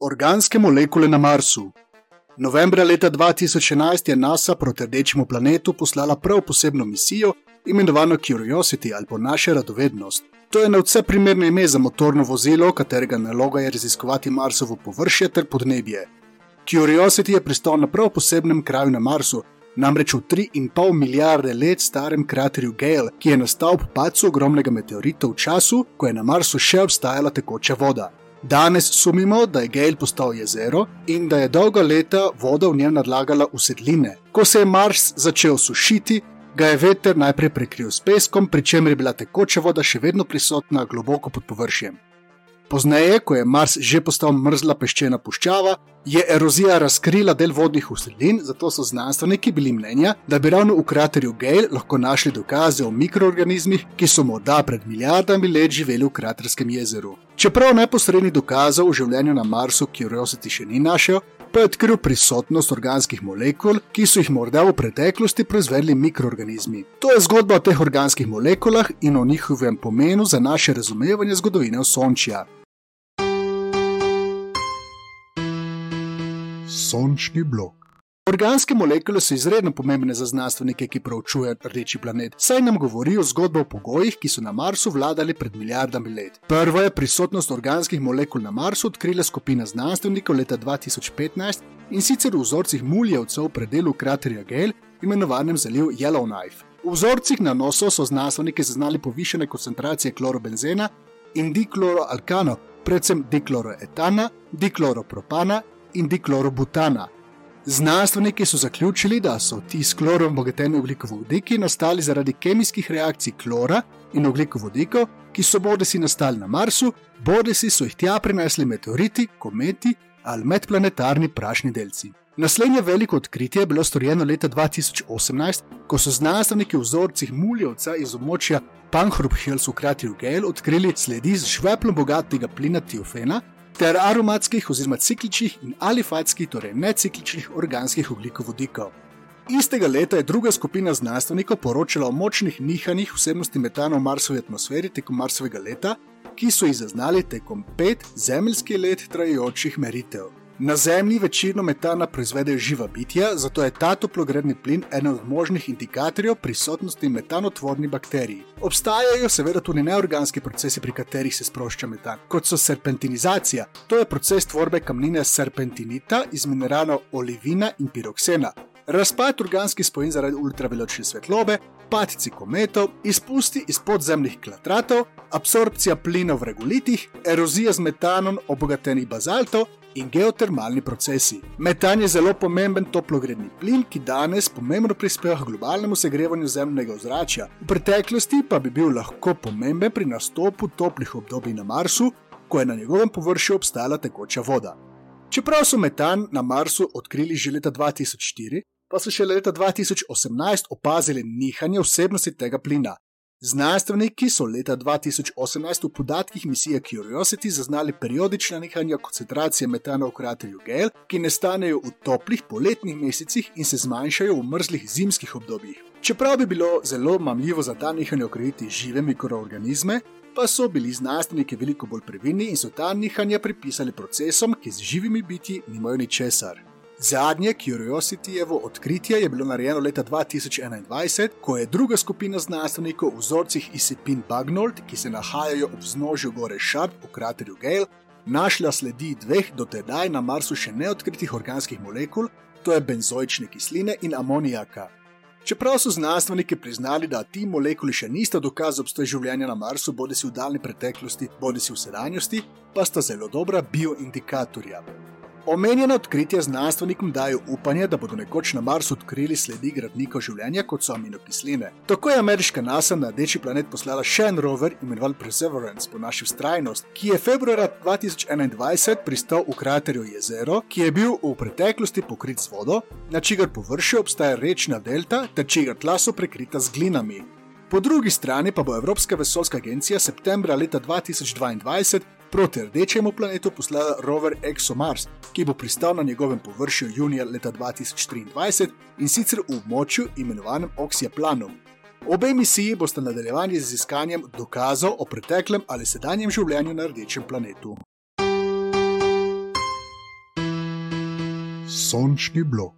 Organske molekule na Marsu. Novembra leta 2011 je NASA proti rdečemu planetu poslala prav posebno misijo, imenovano Curiosity ali po naše radovednost. To je na vse primerno ime za motorno vozilo, katerega naloga je raziskovati Marsovo površje ter podnebje. Curiosity je pristal na prav posebnem kraju na Marsu, namreč v 3,5 milijarde let starem kraterju Gale, ki je nastal ob padcu ogromnega meteorita v času, ko je na Marsu še obstajala tekoča voda. Danes sumimo, da je Gale postal jezero in da je dolga leta voda v njem nadlagala usedline. Ko se je Mars začel sušiti, ga je veter najprej prekril s peskom, pri čemer je bila tekoča voda še vedno prisotna globoko pod površjem. Pozneje, ko je Mars že postal mrzla peščena puščava, je erozija razkrila del vodnih usedlin, zato so znanstveniki bili mnenja, da bi ravno v kraterju Gale lahko našli dokaze o mikroorganizmih, ki so morda pred milijardami let živeli v kraterskem jezeru. Čeprav neposrednih dokazov o življenju na Marsu Curiosity še ni našel, pa je odkril prisotnost organskih molekul, ki so jih morda v preteklosti proizvedli mikroorganizmi. To je zgodba o teh organskih molekulah in o njihovem pomenu za naše razumevanje zgodovine Sončja. Sončni blok. Organske molekule so izredno pomembne za znanstvenike, ki proučujejo rdeči planet, saj nam govorijo zgodbo o pogojih, ki so na Marsu vladali pred milijardami let. Prvo je prisotnost organskih molekul na Marsu odkrila skupina znanstvenikov leta 2015 in sicer v vzorcih muljevcev v predelu kraterja Gale, imenovanem zaliv Yellowknife. V vzorcih na nosu so znanstveniki zaznali povišene koncentracije klorobenzena in dikloroalkano, predvsem dikloroetana, dikloropropana in diklorobutana. Znanstveniki so zaključili, da so ti s klorom obogateni ugljikovodiki nastali zaradi kemijskih reakcij klora in ugljikovodikov, ki so bodisi nastali na Marsu, bodisi so jih tja prinesli meteoriti, kometi ali medplanetarni prašni delci. Naslednje veliko odkritje je bilo storjeno leta 2018, ko so znanstveniki v vzorcih muljevca iz območja Pankhurp Hills v kraterju Gale odkrili sledi z žveplom bogatega plina tiofena, ter aromatskih oziroma cikličnih in alifatskih, torej necikličnih organskih ugljikovodikov. Istega leta je druga skupina znanstvenikov poročala o močnih nihanjih vsebnosti metana v Marsovi atmosferi tekom Marsovega leta, ki so jih zaznali tekom pet zemeljskih let trajajočih meritev. Na Zemlji večino metana proizvedejo živa bitja, zato je ta toplogredni plin eden od možnih indikatorjev prisotnosti metanotvornih bakterij. Obstajajo seveda tudi neorganski procesi, pri katerih se sprošča metan, kot so serpentinizacija, to je proces tvorbe kamnine serpentinita iz mineralov olivina in piroksena. Razpad organskih spojin zaradi ultraveločne svetlobe, padci kometov, izpusti iz podzemnih klatratov, absorpcija plinov v regulitih, erozija z metanom obogatenih bazaltov in geotermalni procesi. Metan je zelo pomemben toplogredni plin, ki danes pomembno prispeva k globalnemu segrevanju zemljnega ozračja. V preteklosti pa bi bil lahko pomemben pri nastopu toplih obdobij na Marsu, ko je na njegovem površju obstajala tekoča voda. Čeprav so metan na Marsu odkrili že leta 2004, pa so še leta 2018 opazili nihanje vsebnosti tega plina. Znanstveniki so leta 2018 v podatkih misije Curiosity zaznali periodična nihanja koncentracije metana v kraterju Gale, ki nastanejo v toplih poletnih mesecih in se zmanjšajo v mrzlih zimskih obdobjih. Čeprav bi bilo zelo mamljivo za ta nihanja okrepiti žive mikroorganizme, pa so bili znanstveniki veliko bolj previdni in so ta nihanja pripisali procesom, ki z živimi biti nimajo ničesar. Zadnje Curiosityjevo odkritje je bilo narejeno leta 2021, ko je druga skupina znanstvenikov v vzorcih Isipin Bagnold, ki se nahajajo ob vznožju gore Sharp v kraterju Gale, našla sledi dveh dotedaj na Marsu še neodkritih organskih molekul, to je benzoične kisline in amonijaka. Čeprav so znanstveniki priznali, da ti molekuli še nista dokaz obstoja življenja na Marsu, bodi si v daljni preteklosti, bodi si v sedanjosti, pa sta zelo dobra bioindikatorja. Omenjena odkritja znanstvenikom dajo upanje, da bodo nekoč na Marsu odkrili sledi gradnikov življenja, kot so aminokisline. Tako je ameriška NASA na rdeči planet poslala še en rover, imenovan Perseverance po naši vztrajnost, ki je februarja 2021 pristal v kraterju jezero, ki je bil v preteklosti pokrit z vodo, na čigar površju obstaja rečna delta, ter čigar tla so prekrita z glinami. Po drugi strani pa bo Evropska vesoljska agencija septembra leta 2022 proti rdečemu planetu poslala rover ExoMars, ki bo pristal na njegovem površju junija leta 2023 in sicer v območju imenovanem Oxyaplanum. Obe misiji boste nadaljevali z iskanjem dokazov o preteklem ali sedanjem življenju na rdečem planetu. Sončni blok.